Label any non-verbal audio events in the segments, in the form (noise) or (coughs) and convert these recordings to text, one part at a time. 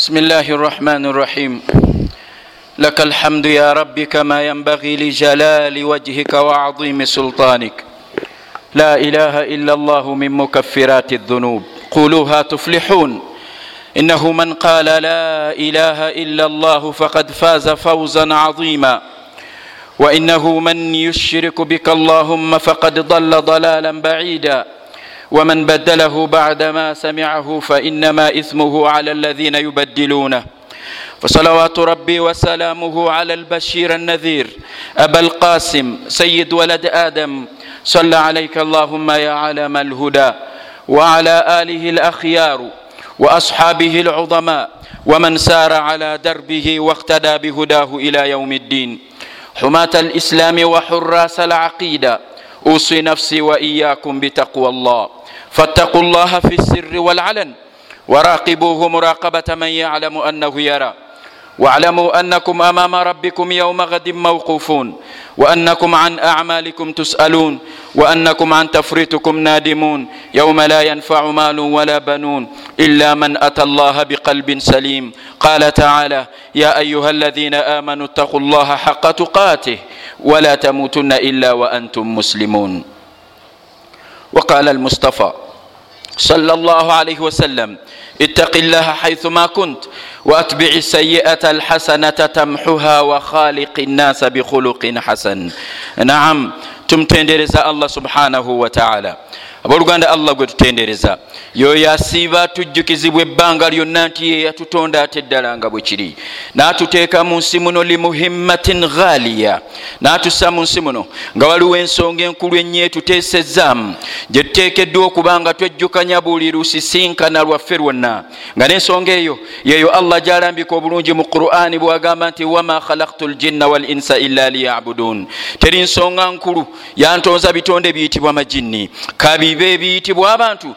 بسم الله الرحمن الرحيم لك الحمد يا رب كما ينبغي لجلال وجهك وعظيم سلطانك لا إله إلا الله من مكفرات الذنوب قولوها تفلحون إنه من قال لا إله إلا الله فقد فاز فوزا عظيما وإنه من يشرك بك اللهم فقد ضل ضلالا بعيدا ومن بدله بعدما سمعه فإنما إثمه على الذين يبدلونه فصلوات ربي وسلامه على البشير النذير. أبا القاسم سيد ولد آدم. صلى عليك اللهم يا علم الهدى. وعلى آله الأخيار وأصحابه العظماء. ومن سار على دربه واقتدى بهداه إلى يوم الدين. حماة الإسلام وحراس العقيده اوصي نفسي واياكم بتقوى الله. فاتقوا الله في السر والعلن. وراقبوه مراقبه من يعلم انه يرى. واعلموا انكم امام ربكم يوم غد موقوفون وانكم عن اعمالكم تسالون وانكم عن تفريطكم نادمون يوم لا ينفع مال ولا بنون الا من اتى الله بقلب سليم. قال تعالى يا ايها الذين امنوا اتقوا الله حق تقاته ولا تموتن الا وانتم مسلمون. وقال المصطفى صلى الله عليه وسلم اتق الله حيثما كنت واتبع السيئه الحسنه تمحها وخالق الناس بخلق حسن نعم tumtendereza allah subhanahu wataala abooluganda allah gwe tutendereza Yoyo asiiba tujjukizibwa ebbanga lyonna nti ye yatutonda ate eddala nga bwe kiri. N'atuteeka mu nsi muno limuhimmatin ghaaliya. N'atussa mu nsi muno nga waliwo ensonga enkulu ennyo etuteesezaamu gye tuteekeddwa okuba nga twejjukanya buli lusisinkana lwaffe lwonna. Nga n'ensonga eyo yeyo allah gyalambika obulungi mu qur'ani bwagamba nti wama khalaktu ljinna wal insa illa liyabudun. Teri nsonga nkulu yantonza bitonde biyitibwa majinni. Kabibe ebiyitibwa abantu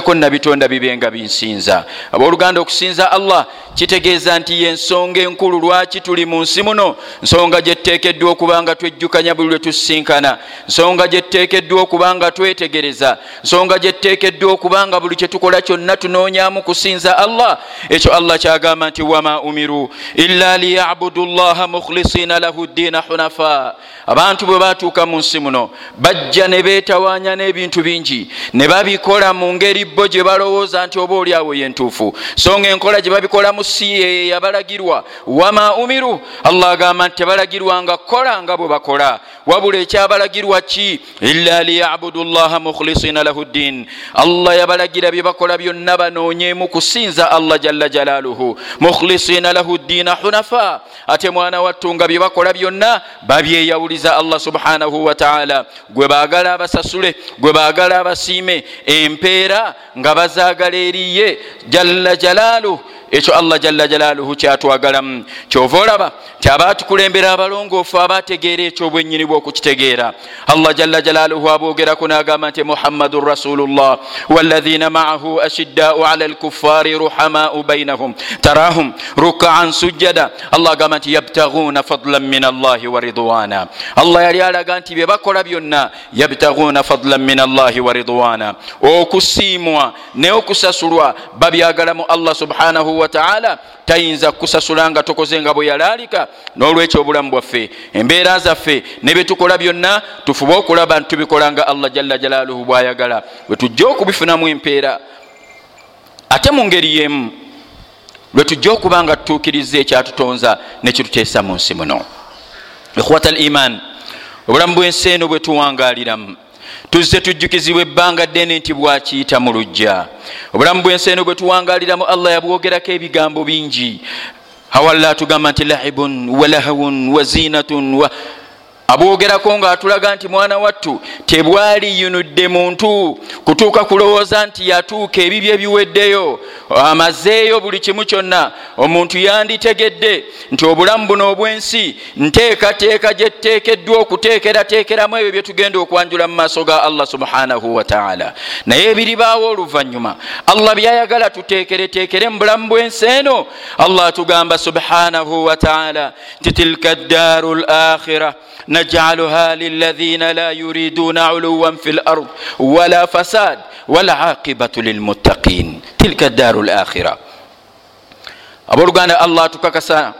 okugjako nabitonda bibenga binsinza. Abooluganda okusinza allah kitegeeza nti yensonga enkulu lwaki tuli mu nsi muno? Nsonga gyetuteekeddwa okuba nga twejjukanya buli lwe tusinkana nsonga gyetuteekeddwa okuba nga twetegereza. Nsonga gyetuteekeddwa okuba nga buli kyetukola kyonna tunoonyamu kusinza allah. Ekyo allah kyagamba nti wama umiru illa liyabudu llaha mukhlisina lahu ddiina hunafa. Abantu bwe batuuka mu nsi muno bajja ne beetawanya n'ebintu bingi ne babikola mu ngeri bo gye balowooza nti oba oliawo yentuufu so nga enkola gye babikolamu si yeyo yabalagirwa. Wama umiru? Allah agamba nti tebalagirwanga kukola nga bwe bakola. Wabula ekyabalagirwa ki? Illa liyabudu llaha mukhlisina lahu ddin. Allah yabalagira bye bakola byonna banoonyemu kusinza allah jalla jalaaluhu. Mukhlisina lahu ddiina hunafa. Ate mwana wattunga bye bakola byonna babyeyawuliza allah subhanahu wataala gwe baagala abasasule gwe baagala abasiime empeera nga bazaagala eriye jalla jalaaluhu ekyo allah jalla jalaaluhu kyatwagalamu kyova olaba kyabatukulembera abalongoofu abategeera ekyobwenyini bwokukitegeera. Allah jalla jalaaluhu aboogerako nagamba nti muhammadun rasulullah walahina maahu ashiddaau ala lkuffari ruhamaau bainahum tarahum rukaan sujjada. Allah agamba nti yabtaguuna fadlan min allahi wa ridwana allah yali alaga nti bye bakola byonna yabtaguuna fadlan min allahi wa ridwana okusiimwa neokusasulwa babyagalamu allah subhanahu wataala tayinza kusasula nga tokoze nga bwe yalaalika n'olwekyo obulamu bwaffe embeera zaffe ne byetukola byonna tufube okulaba nti tubikola nga allah jalla jalaaluhu bwayagala. Bwe tujja okubifunamu empeera ate mu ngeri yemu lwe tujja okuba nga tutuukiriza ekyatutonza nekituteesa mu nsi muno. Ikhwata liman obulamu bw'ensi eno bwe tuwangaaliramu tuzze tujjukizibwa ebbanga ddene nti bwakiyita mu lujja obulamu bw'ensi eno bwe tuwangaliramu allah yabwogerako ebigambo bingi. Awalla atugamba nti lahibun walahawun wazinatun abwogerako ngaatulaga nti mwana wattu tebwaliyunudde muntu kutuuka kulowooza nti yatuuka ebibyo ebiweddeyo amazeeyo buli kimu kyonna omuntu yanditegedde nti obulamu buno obwensi nteekateeka gyetuteekeddwa okuteekerateekeramu ebyo byetugenda okwanjula mu maaso ga allah subhanahu wataala naye ebiribaawo oluvanyuma allah byayagala tuteekereteekere mu bulamu bwensi eno allah atugamba subhanahu wataala nti tilka ddaaru lakhira نجعلها للذين لا يريدون علوا في الارض ولا فساد والعاقبه للمتقين تلك الدار الاخره abooluganda allah atukakasa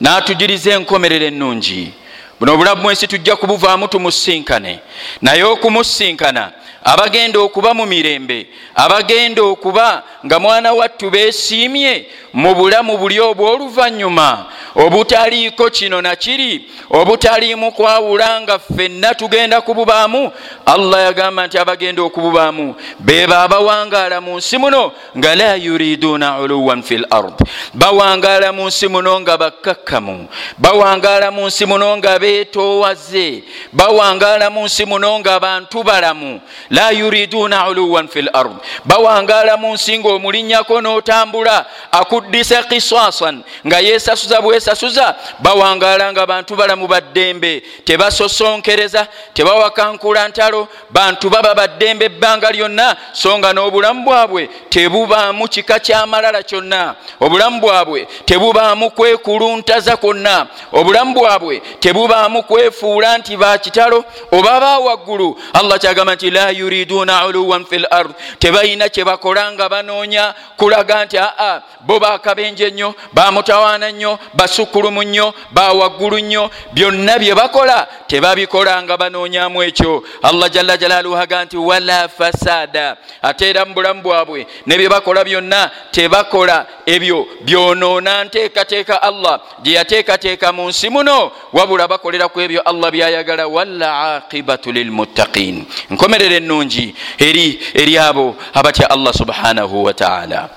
n'atugiriza enkomerero ennungi buno obulamu mwesi tujja kubuvaamu tumusinkane naye okumusinkana abagenda okuba mu mirembe abagenda okuba nga mwana wattu beesiimye mu bulamu buli obw'oluvannyuma obutaliiko kino nakiri obutaliimu kwawula nga ffenna tugenda kububaamu allah yagamba nti abagenda okububaamu beba abawangaala mu nsi muno nga la yuriduuna uluwan fi l ard bawangaala mu nsi muno nga bakkakkamu bawangaala mu nsi muno nga beetoowaze bawangaala mu nsi muno nga bantu balamu la yuriduuna uluwan fi l ard bawangaala mu nsi ngaomulinnyako n'otambula akuddisa kiswasan nga yeesasuza bwesasuza bawangaala nga bantu balamu baddembe. Tebasosonkereza tebawakankula ntalo bantu baba baddembe ebbanga lyonna. So nga n'obulamu bwabwe tebubaamu kika kyamalala kyonna. Obulamu bwabwe tebubaamu kwekuluntaza kwonna. Obulamu bwabwe tebubaamu kwefuula nti bakitalo oba bawaggulu allah kyagamba nti la yuriduna uluwan fi l ard. Tebalina kyebakola nga banoonya kulaga nti aa bo bakabenje nnyo bamutawaana nnyo basukkulumu nnyo bawaggulu nnyo byonna bye bakola tebabikola nga banoonyamu ekyo. Allah jalla jalaaluhu aga nti wala fasada ate era mu bulamu bwabwe ne bye bakola byonna tebakola ebyo byonoona nteekateeka allah gye yateekateeka mu nsi muno wabula bakolera ku ebyo allah byayagala. Wala aqibatu lilmuttaqin nkomerera ennungi eri abo abatya allah subhanahu wataala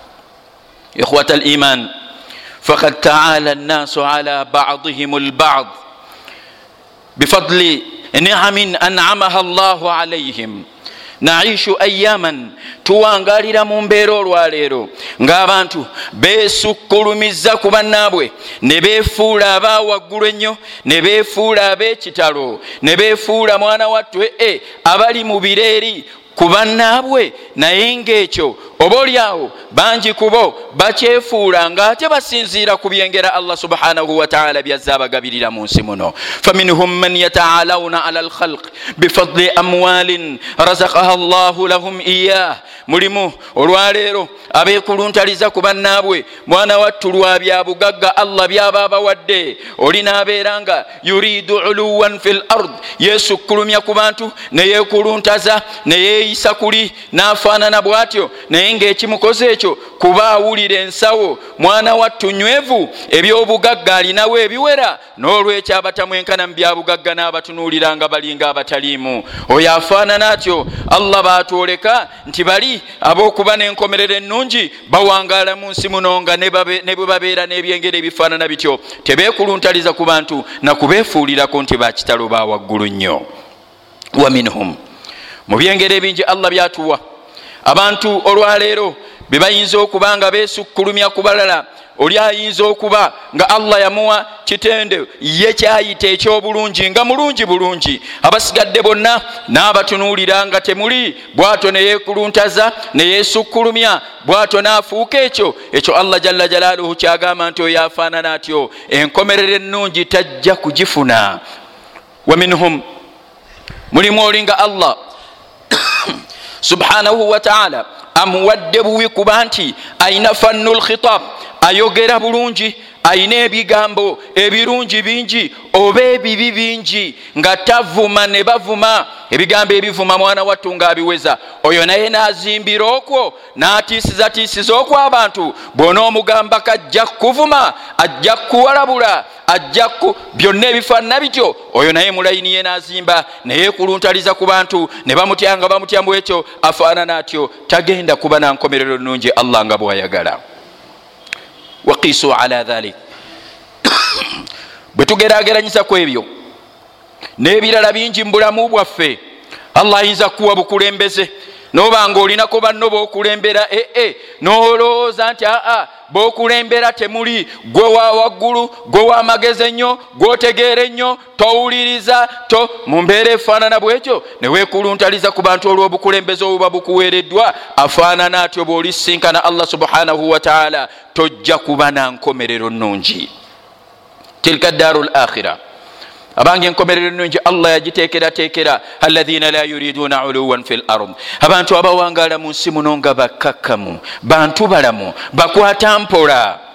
ikhwata liman fakad taala nnaasu ala badihim lbad bifadli niamin anamaha llahu alaihim naishu ayaman tuwangalira mu mbeera olwaleero ng'abantu beesukkulumiza ku bannaabwe ne beefuula abawaggulu ennyo ne beefuula ab'ekitalo ne beefuula mwana wattu e abali mu bireeri ku bannaabwe naye ng'ekyo oba oliawo bangi kubo bakyefuula ng'ate basinziira ku byengera allah subhanahu wataala byazze abagabirira mu nsi muno. Faminhum man yataalawuna ala lkhalq bifadli amwalin razakaha llahu lahum iyah mulimu olwaleero abeekuluntaliza ku bannaabwe mwana wattu lwa bya bugagga allah byaba abawadde oli naabeera nga yuridu uluwan fi l ard yeesukkulumya ku bantu neyeekuluntaza neyeeyisa kuli n'afaanana bw'atyo naye ng'ekimukoze ekyo kuba awulira ensawo. Mwana wattu nywevu ebyobugagga alinawo ebiwera n'olwekyo abatamwenkana mu byabugagga n'abatunuulira nga balinga abataliimu oyo afaanana atyo allah baatwoleka nti bali ab'okuba n'enkomerero ennungi bawangaala mu nsi muno nga ne bwe babeera n'ebyengero ebifaanana bityo. Tebeekuluntaliza ku bantu nakubeefuulirako nti bakitalo bawaggulu nnyo. Wa minhum. Mu byengero ebingi allah byatuwa abantu olwaleero bebayinza okuba nga beesukkulumya ku balala oli ayinza okuba nga allah yamuwa kitende ye kyayita ekyobulungi nga mulungi bulungi. Abasigadde bonna n'abatunuulira nga temuli bwato neyeekuluntaza neyeesukkulumya bwato n'afuuka ekyo ekyo allah jalla jalaaluhu kyagamba nti oyo afaanana atyo enkomerero ennungi tajja kugifuna. Wa minhum mulimu olinga allah subhanahu wataala amuwadde buwi kuba nti ayina fannu lkhitab ayogera bulungi ayina ebigambo ebirungi bingi oba ebibi bingi nga tavuma ne bavuma. Ebigambo ebivuma mwana wattu ngaabiweza oyo naye nazimbira okwo n'atiisizatiisiza okwo abantu. Bw'onoomugamba kajja kuvuma ajja kuwalabula ajja ku byonna ebifaanana bityo oyo naye mulayini ye nazimba naye kuluntaliza ku bantu ne bamutyanga bamutyamu ekyo afaanana atyo tagenda kuba nankomerero nungi allah nga bwayagala waqisu ala dhalik. Bwe tugerageranyisa ku ebyo n'ebirala bingi mu bulamu bwaffe allah ayinza kuwa bukulembeze noba nga olinako banno bokulembera ee eh, nolowooza nti aa bokulembera temuli gwe wa waggulu gwe wamagezi ennyo gwotegeera ennyo towuliriza to mu mbeera efaanana bwekyo newekuluntaliza ku bantu olw'obukulembeze obuba bukuweereddwa afaanana atyo bw'olisinkana allah subhanahu wataala tojja kuba na nkomerero nnungi. Tilka ddaaru l akhira abange enkomerero nungi allah yagiteekerateekera alaina la yuriduna uluwan fi l ard. Abantu abawangala mu nsi muno nga bakkakkamu bantu balamu bakwata mpola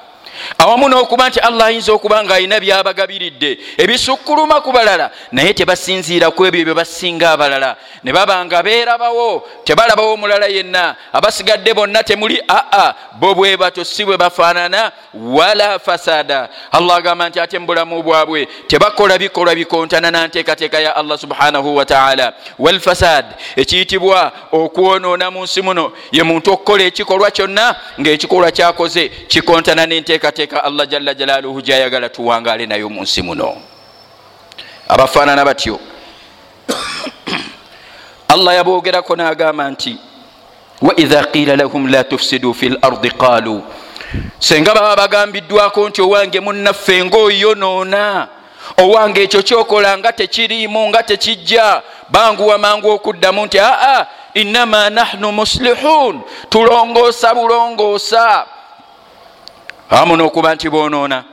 awamu n'okuba nti allah ayinza okuba nga alina byabagabiridde. Ebisukkuluma ku balala naye tebasinziira ku ebyo bye basinga abalala. Ne baba nga beerabawo tebalabawo mulala yenna. Abasigadde bonna temuli aa bo bwe bato si bwe bafaanana wala fasada. Allah agamba nti ate mubulamu bwabwe tebakola bikolwa bikontana nanteekateeka ya allah subhanahu wataala walfasad ekiyitibwa okwonoona mu nsi muno. Ye muntu okukola ekikolwa kyonna ngaekikolwa kyakoze kikontana nenteekateeka allah jalla jalaaluhu gyayagala tuwangaale nayo mu nsi muno. Abafaanana batyo. (coughs) Allah yaboogerako n'agamba nti waidha qiila lahum la tufsidu fi lardi qaalu. Senga baba bagambiddwako nti owange munnaffe ngaoyonoona owange ekyo kyokola nga tekiriimu nga tekijja. Banguwa mangu okuddamu nti aa innama nahnu muslihun. Tulongoosa bulongoosa awamu n'okuba nti boonoona.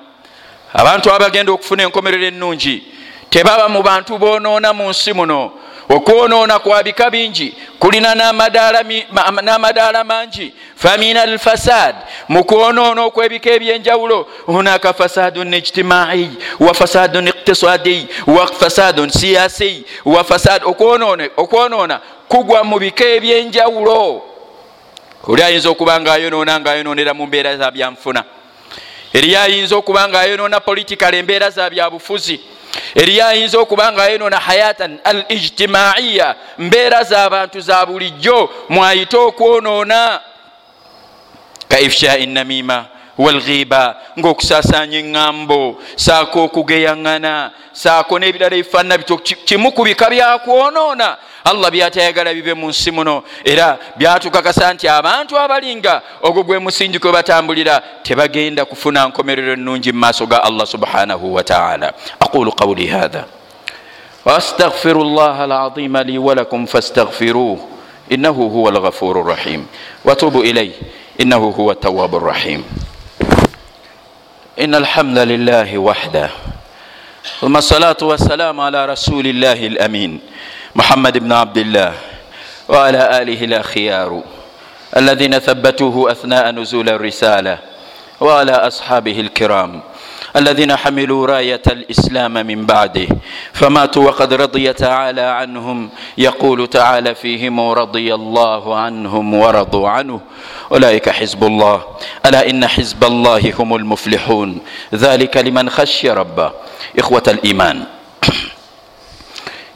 Abantu abagenda okufuna enkomerero ennungi tebaba mu bantu boonoona mu nsi muno. Okwonoona kwa bika bingi kulina n'amadaala mangi. Famina alfasad mu kwonoona okwebika ebyenjawulo hunaka fasadun ijtimai wa fasadun iktisadi wa fasadun siyasi wa fasad okwonoona kugwa mu bika ebyenjawulo. Oli ayinza okuba nga ayonoona nga ayonoonera mu mbeera za byanfuna eriyo ayinza okuba nga ayonoona politikale embeera za byabufuzi eriyo ayinza okuba nga ayonoona hayatan al ijtimaiya mbeera z'abantu za bulijjo. Mwayite okwonoona. Ka ifshai namima walghiba ngaokusasanya eŋŋambo saako okugeyaŋŋana saako n'ebirala ebifaanana bityo kimu ku bika byakwonoona allah byatayagala bibe mu nsi muno. Era byatukakasa nti abantu abalinga ogwo gwe musingi kwe batambulira tebagenda kufuna nkomerero ennungi mu maaso ga allah subhanahu wataala aqulu qawli hatha waastagfiru llah alazima li walakum fastagfiruh innahu huwa alghafuru rrahim watubu ilaih innahu huwa tawabu rrahim إن الحمد لله وحده ثم الصلاة والسلام على رسول الله الأمين محمد بن عبد الله وعلى آله الأخيار الذين ثبتوه أثناء نزول الرسالة وعلى أصحابه الكرام. الذين حملوا راية الإسلام من بعده. فماتوا وقد رضي تعالى عنهم. يقول تعالى فيهم رضي الله عنهم ورضوا عنه. أولئك حزب الله. ألا إن حزب الله هم المفلحون. ذلك لمن خشي ربه. إخوة الإيمان.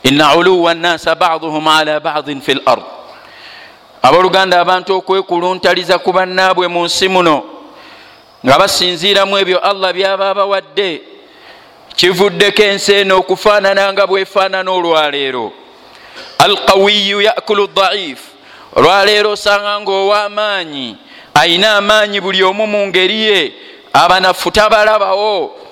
إن علو الناس بعضهم على بعض في الأرض. abooluganda abantu okwekuluntaliza ku bannaabwe mu nsi muno nga basinziiramu ebyo allah byaba abawadde. Kivuddeko ensi eno okufaanana nga bwefaanana olwaleero. Alqawiyu yakulu daif olwaleero osanga nga ow'amaanyi ayina amaanyi buli omu mu ngeri ye abanafu tabalabawo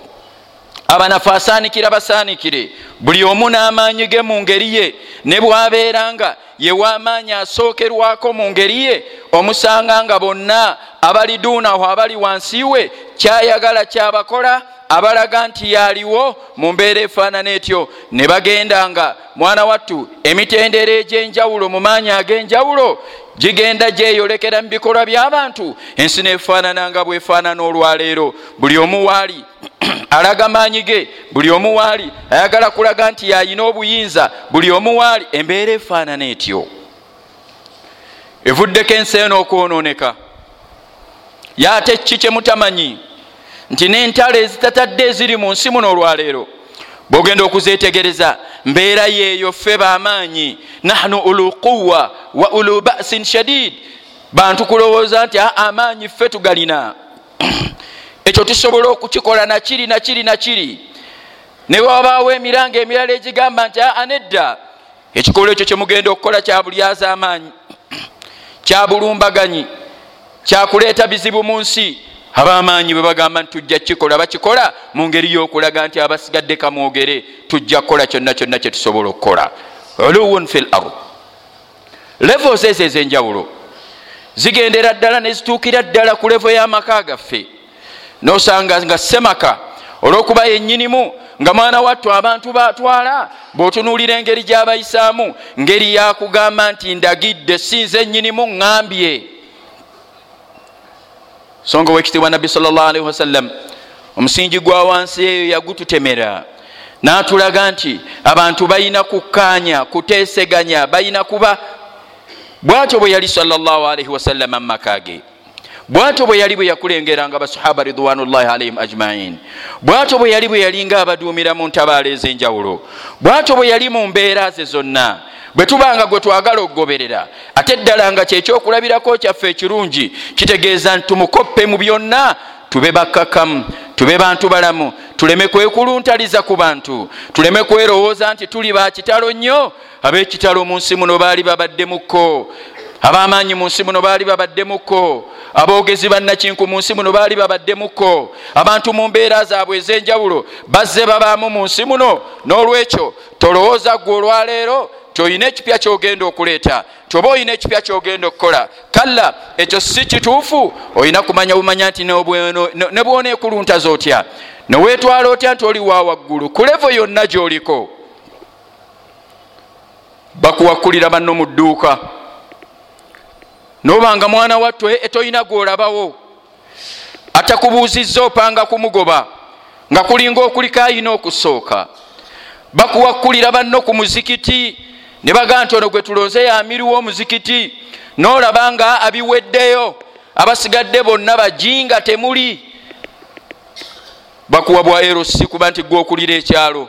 abanafu asaanikira basaanikire. Buli omu n'amaanyi ge mu ngeri ye ne bwabeera nga yewamaanyi asookerwako mu ngeri ye omusanga nga bonna abali duunaho abali wansi we kyayagala kyabakola abalaga nti yaliwo mu mbeera efaanana etyo. Ne bagenda nga mwana wattu emitendera egy'enjawulo mu maanyi ag'enjawulo gigenda gyeyolekera mu bikolwa by'abantu ensi nefaanana nga bwefaanana olwaleero buli omu waali (clears throat) alaga maanyi ge buli omu waali ayagala kulaga nti yayina obuyinza buli omu waali embeera efaanana etyo. Evuddeko ensi eno okwonooneka. Yaate ki kyemutamanyi nti n'entalo ezitatadde eziri mu nsi muno olwaleero bwogenda okuzetegereza mbeera yeeyo ffe bamaanyi. Nahnu ulu quwa wa ulu basin shadid bantu kulowooza nti amaanyi ffe tugalina (clears throat) ekyo tusobola okukikola nakiri nakiri nakiri ne wabaawo emiranga emirala egigamba nti aa nedda ekikolwa ekyo kyemugenda okukola kyabulyaza amaanyi (clears throat) kyabulumbaganyi kyakuleeta bizibu mu nsi. Abamaanyi bwe bagamba nti tujja kikola bakikola mu ngeri y'okulaga nti abasigadde kamwogere. Tujja kukola kyonna kyonna kyetusobola okukola. Oluwun fi l ard. Levels ezo ez'enjawulo. Zigendera ddala nezituukira ddala ku levo y'amaka gaffe nosanga nga semaka olwokuba yennyinimu nga mwana wattu abantu batwala bw'otunuulira engeri gy'abayisaamu ngeri yakugamba nti ndagidde sinze ennyinimu ŋŋambye. Songa wekitiibwa nabbi salllahalihi wasallam omusingi gwa wansi eyo yagututemera natulaga nti abantu balina kukkaanya kuteeseganya balina kuba bwatyo bwe yali salllahalihi wasallama mumaka ge bwatyo bwe yali bwe yakulengeranga basahaba ridwanullahi alaihim ajmain. Bwatyo bwe yali bwe yalinga abaduumira mu ntabaala ez'enjawulo. Bwatyo bwe yali mu mbeera ze zonna. Bwe tubanga gwe twagala okugoberera. Ate ddala nga kyekyokulabirako kyaffe ekirungi kitegeeza nti tumukoppe mu byonna tube bakkakamu tube bantu balamu tuleme kwekuluntaliza ku bantu tuleme kwerowooza nti tuli bakitalo nnyo. Ab'ekitalo mu nsi muno baali babaddemukko abamaanyi mu nsi muno baali babaddemukko aboogezi bannakinku mu nsi muno baali babaddemukko abantu mu mbeera zaabwe ez'enjawulo bazze babaamu mu nsi muno. N'olwekyo tolowooza ggwe olwaleero tolina ekipya kyogenda okuleeta tyoba olina ekipya kyogenda okukola. Kalla ekyo si kituufu. Olina kumanya bumanya nti ne bwoneekuluntaza otya neweetwala otya nti oli wa waggulu? Kulevo yonna gyoliko. Bakuwakulira banno mu dduuka nobanga mwana wattwe etolina gwolabawo atakubuuzizza opanga kumugoba nga kulinga okuliko ayina okusooka. Bakuwakulira banno ku muzikiti ne baga nti ono gwe tulonze yamiriwo omuzikiti nolaba nga abiweddeyo abasigadde bonna bajinga temuli. Bakuwa bwa erosi kuba nti gwe okulira ekyalo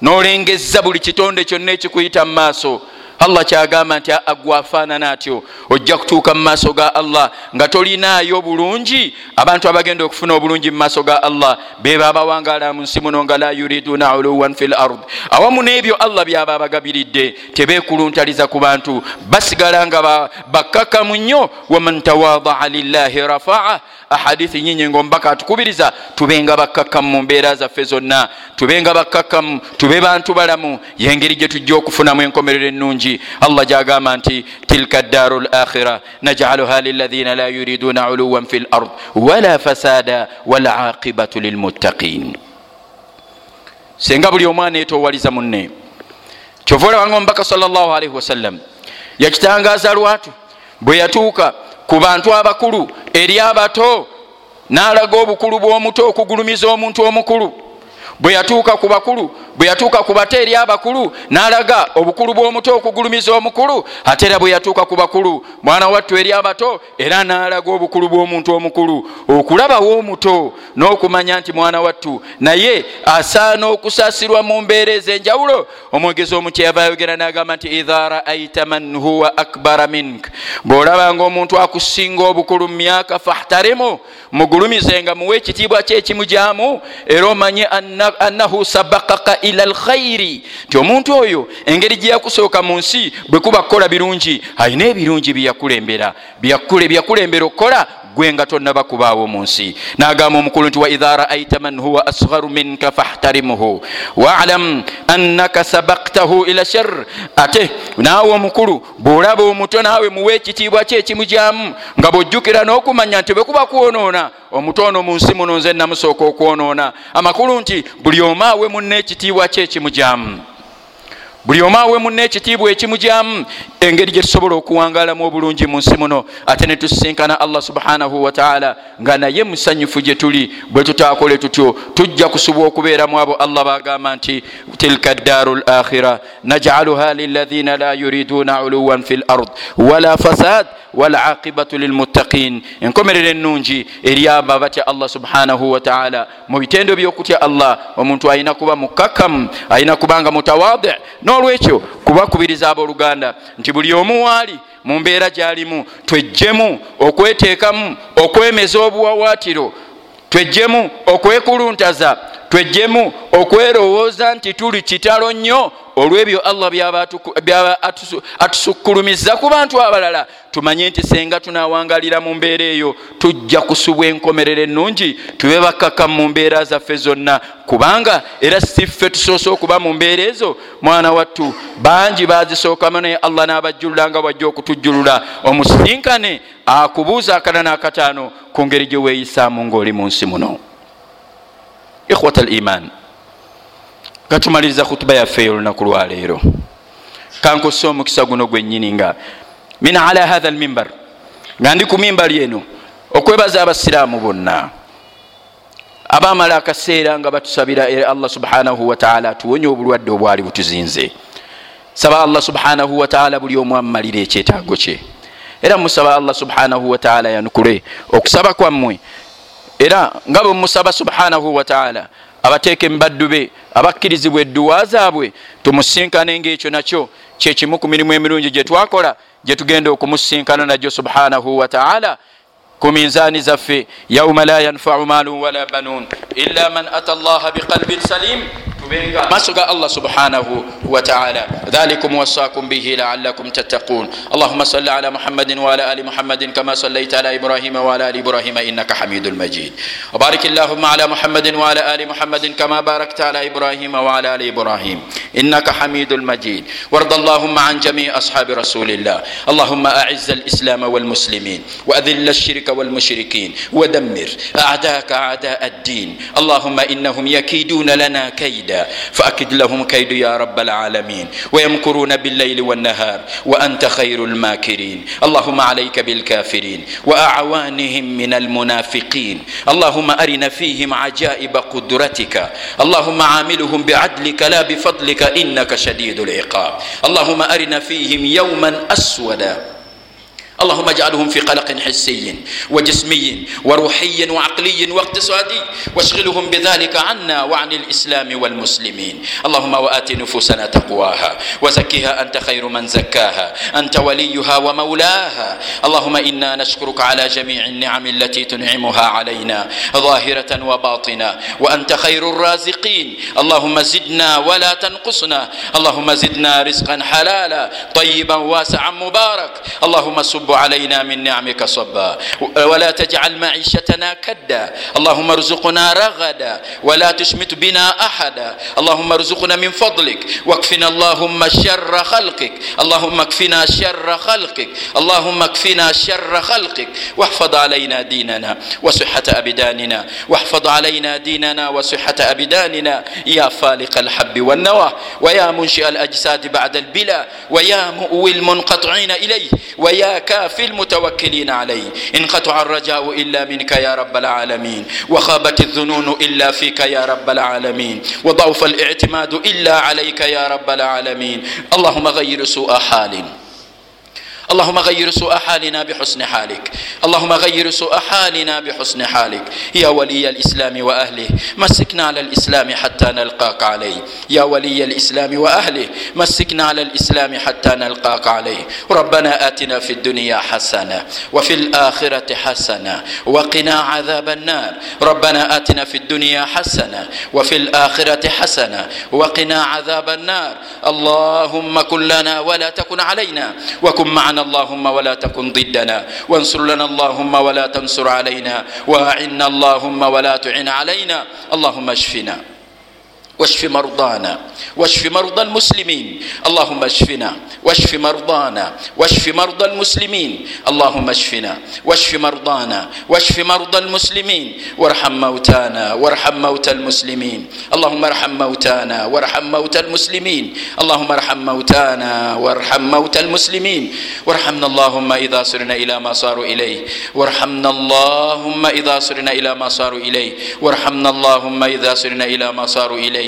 nolengeza buli kitonde kyonna ekikuyita mu maaso allah kyagamba nti agwafaanana atyo. Ojja kutuuka mu maaso ga allah nga tolinaayo bulungi. Abantu abagenda okufuna obulungi mu maaso ga allah beba abawangaala mu nsi muno nga la yuriduna uluwan fi lard awamu n'ebyo allah byaba abagabiridde tebekuluntaliza ku bantu. Basigala nga bakkakamu nnyo. Waman tawadaa lillahi rafaa ahadithi nyinyi ngaomubaka atukubiriza tubenga bakkakamu mu mbeera zaffe zonna. Tubenga bakkakamu tube bantu balamu. Yengeri gye tujja okufunamu enkomerero ennungi allah gyagamba nti tilka ddaaru lakhira najaluha lilathina la yuriduna uluwan fi lard wala fasada walaqibatu lilmuttaqin senga buli omwana etowaliza munne kyova olabanga omubaka salllahalihi wasallam yakitangaza lwatu bwe yatuuka ku bantu abakulu eri abato n'alaga obukulu bw'omuto okugulumiza omuntu omukulu bwe yatuuka ku bakulu bwe yatuuka ku bato eri abakulu n'alaga obukulu bw'omuto okugulumiza omukulu ate era bwe yatuuka ku bakulu mwana wattu eri abato era n'alaga obukulu bw'omuntu omukulu. Okulabawo omuto n'okumanya nti mwana wattu naye asaana okusaasirwa mu mbeera ez'enjawulo omwogezi omuti yava ayogera n'agamba nti idha raaita man huwa akbara mink. Bw'olabanga omuntu akusinga obukulu mu myaka fahtarimu mugulumizenga muwe ekitiibwa kyekimujyamu era omanye annahu sabakaka ila lkhairi nti omuntu oyo engeri gye yakusooka mu nsi bwe kuba kukola birungi alina ebirungi byeyakulembera byakulembera okukola gwe nga tonnaba kubaawo mu nsi. N'agamba omukulu nti waidha raaita man huwa asgharu minka fahtarimuhu walam annaka sabaktahu ila shar ate naawe omukulu bw'olaba omuto naawe muwe ekitiibwa kye ekimujyamu nga bwojjukira n'okumanya nti bwe kuba kwonoona omuto ono mu nsi muno nze namusooka okwonoona. Amakulu nti buli omu awe munna ekitiibwa kye ekimujyamu buli omu awe munna ekitiibwa ekimujyamu engeri gye tusobola okuwangaalamu obulungi mu nsi muno ate ne tusisinkana allah subhanahu wataala nga naye musanyufu gye tuli bwe tutaakole tutyo tujja kusubwa okubeeramu abo allah bagamba nti tilka ddaaru lakhira najaluha lilathina la yuriduna uluwan fi lard wala fasad walaqibatu lilmuttaqin enkomerero ennungi eri abo batya allah subhanahu wataala mu bitendo byokutya allah omuntu alina kuba mukakamu alina kubanga mutawadi n'olwekyo kubakubiriza abooluganda nti buli omu waali mu mbeera gyalimu twejjemu okweteekamu okwemeza obuwawaatiro twejjemu okwekuluntaza twejjemu okwerowooza nti tuli kitalo nnyo olw'ebyo allah byaba atusukkulumizza ku bantu abalala. Tumanye nti senga tunawangalira mu mbeera eyo tujja kusubwa enkomerero ennungi tube bakkaka mu mbeera zaffe zonna. Kubanga era si ffe tusoose okuba mu mbeera ezo mwana wattu bangi bazisookamu naye allah n'abajjulula nga bwajja okutujjulula. Omusisinkane akubuuza akana n'akataano ku ngeri gye weeyisaamu ng'oli mu nsi muno. Ikhwata al iman nga tumaliriza khutuba yaffe eyo olunaku lwaleero kankusse omukisa guno gwennyini nga min ala hatha almimbar. Nga ndi ku mimbali eno okwebaza abasiraamu bonna. Abamala akaseera nga batusabira era allah subhanahu wataala atuwonye obulwadde obwali butuzinze. Saba allah subhanahu wataala buli omu amumalire ekyetaago kye. Era musaba allah subhanahu wataala yanukule okusaba kwammwe. Era nga bwe musaba subhanahu wataala abateeka emibaddu be abakkirizibwa edduwa zaabwe tumusinkane ngaekyo nakyo. Kyekimu ku mirimu emirungi gye twakola gye tugenda okumusinkana najyo subhanahu wataala ku minzaani zaffe yauma la yanfau malun wala banun illa man ata allaha biqalbin salim maaso ga allah subhanahu wataala dhalikum wasakum bihi laalakum tattaqun. Allahuma salli ala muhammadin waala ali muhammadin kama sallaita ala ibrahima waala ali ibrahima innaka hamidu lmajid وبارك اللهم على محمد وعلى آل محمد كما باركت على إبراهيم وعلى آل إبراهيم إنك حميد المجيد وارض اللهم عن جميع أصحاب رسول الله اللهم أعز الإسلام والمسلمين وأذل الشرك والمشركين ودمر أعداءك أعداء الدين اللهم إنهم يكيدون لنا كيدا شيئا فأكد لهم كيد يا رب العالمين. ويمكرون بالليل والنهار. وأنت خير الماكرين. اللهم عليك بالكافرين. وأعوانهم من المنافقين. اللهم أرنا فيهم عجائب قدرتك. اللهم عاملهم بعدلك لا بفضلك. إنك شديد العقاب. اللهم أرنا فيهم يوما أسودا. اللهم اجعلهم في قلق حسي وجسمي وروحي وعقلي واقتصادي واشغلهم بذلك عنا وعن الاسلام والمسلمين اللهم وات نفوسنا تقواها وزكها انت خير من زكاها انت وليها ومولاها اللهم انا نشكرك على جميع النعم التي تنعمها علينا ظاهره وباطنه وانت خير الرازقين اللهم زدنا ولا تنقصنا اللهم زدنا رزقا حلالا طيبا واسعا مبارك اللهم سب وصب علينا من نعمك صبا. ولا تجعل معيشتنا كدا. اللهم ارزقنا رغدا. ولا تشمت بنا احدا اللهم ارزقنا من فضلك. واكفنا اللهم شر خلقك. اللهم اكفنا شر خلقك. اللهم اكفنا شر خلقك. واحفظ علينا ديننا وصحة أبداننا. واحفظ علينا ديننا وصحة أبداننا. يا فالق الحب والنوى. ويا منشئ الأجساد بعد البلا. ويا مؤوي المنقطعين إليه. ويا كامل لا في المتوكلين عليه. انقطع الرجاء إلا منك يا رب العالمين. وخابت الظنون إلا فيك يا رب العالمين. وضعف الاعتماد إلا عليك يا رب العالمين. اللهم غير سوء حال. اللهم غير سوء حالنا بحسن حالك اللهم غير سوء حالنا بحسن حالك يا ولي الإسلام وأهله مسكنا على الإسلام حتى نلقاك عليه يا ولي الإسلام وأهله مسكنا على الإسلام حتى نلقاك عليه ربنا آتنا في الدنيا حسنة وفي الآخرة حسنة وقنا عذاب النار ربنا آتنا في الدنيا حسنة وفي الآخرة حسنة وقنا عذاب النار اللهم كن لنا ولا تكن علينا وكن معنا لنا اللهم ولا تكن ضدنا وانصر لنا اللهم ولا تنصر علينا واعنا اللهم ولا تعن علينا اللهم اشفنا واشف مرضانا واشف مرضى المسلمين. اللهم اشفنا واشف مرضانا واشف مرضى المسلمين. اللهم اشفنا واشف مرضانا واشف مرضى المسلمين. وارحم موتانا وارحم موتى المسلمين. اللهم ارحم موتانا وارحم موتى المسلمين. اللهم ارحم موتانا وارحم موتى المسلمين. وارحمنا اللهم اذا صرنا الى ما صاروا اليه وارحمنا اللهم اذا صرنا الى ما صاروا اليه وارحمنا اللهم اذا صرنا الى ما صاروا اليه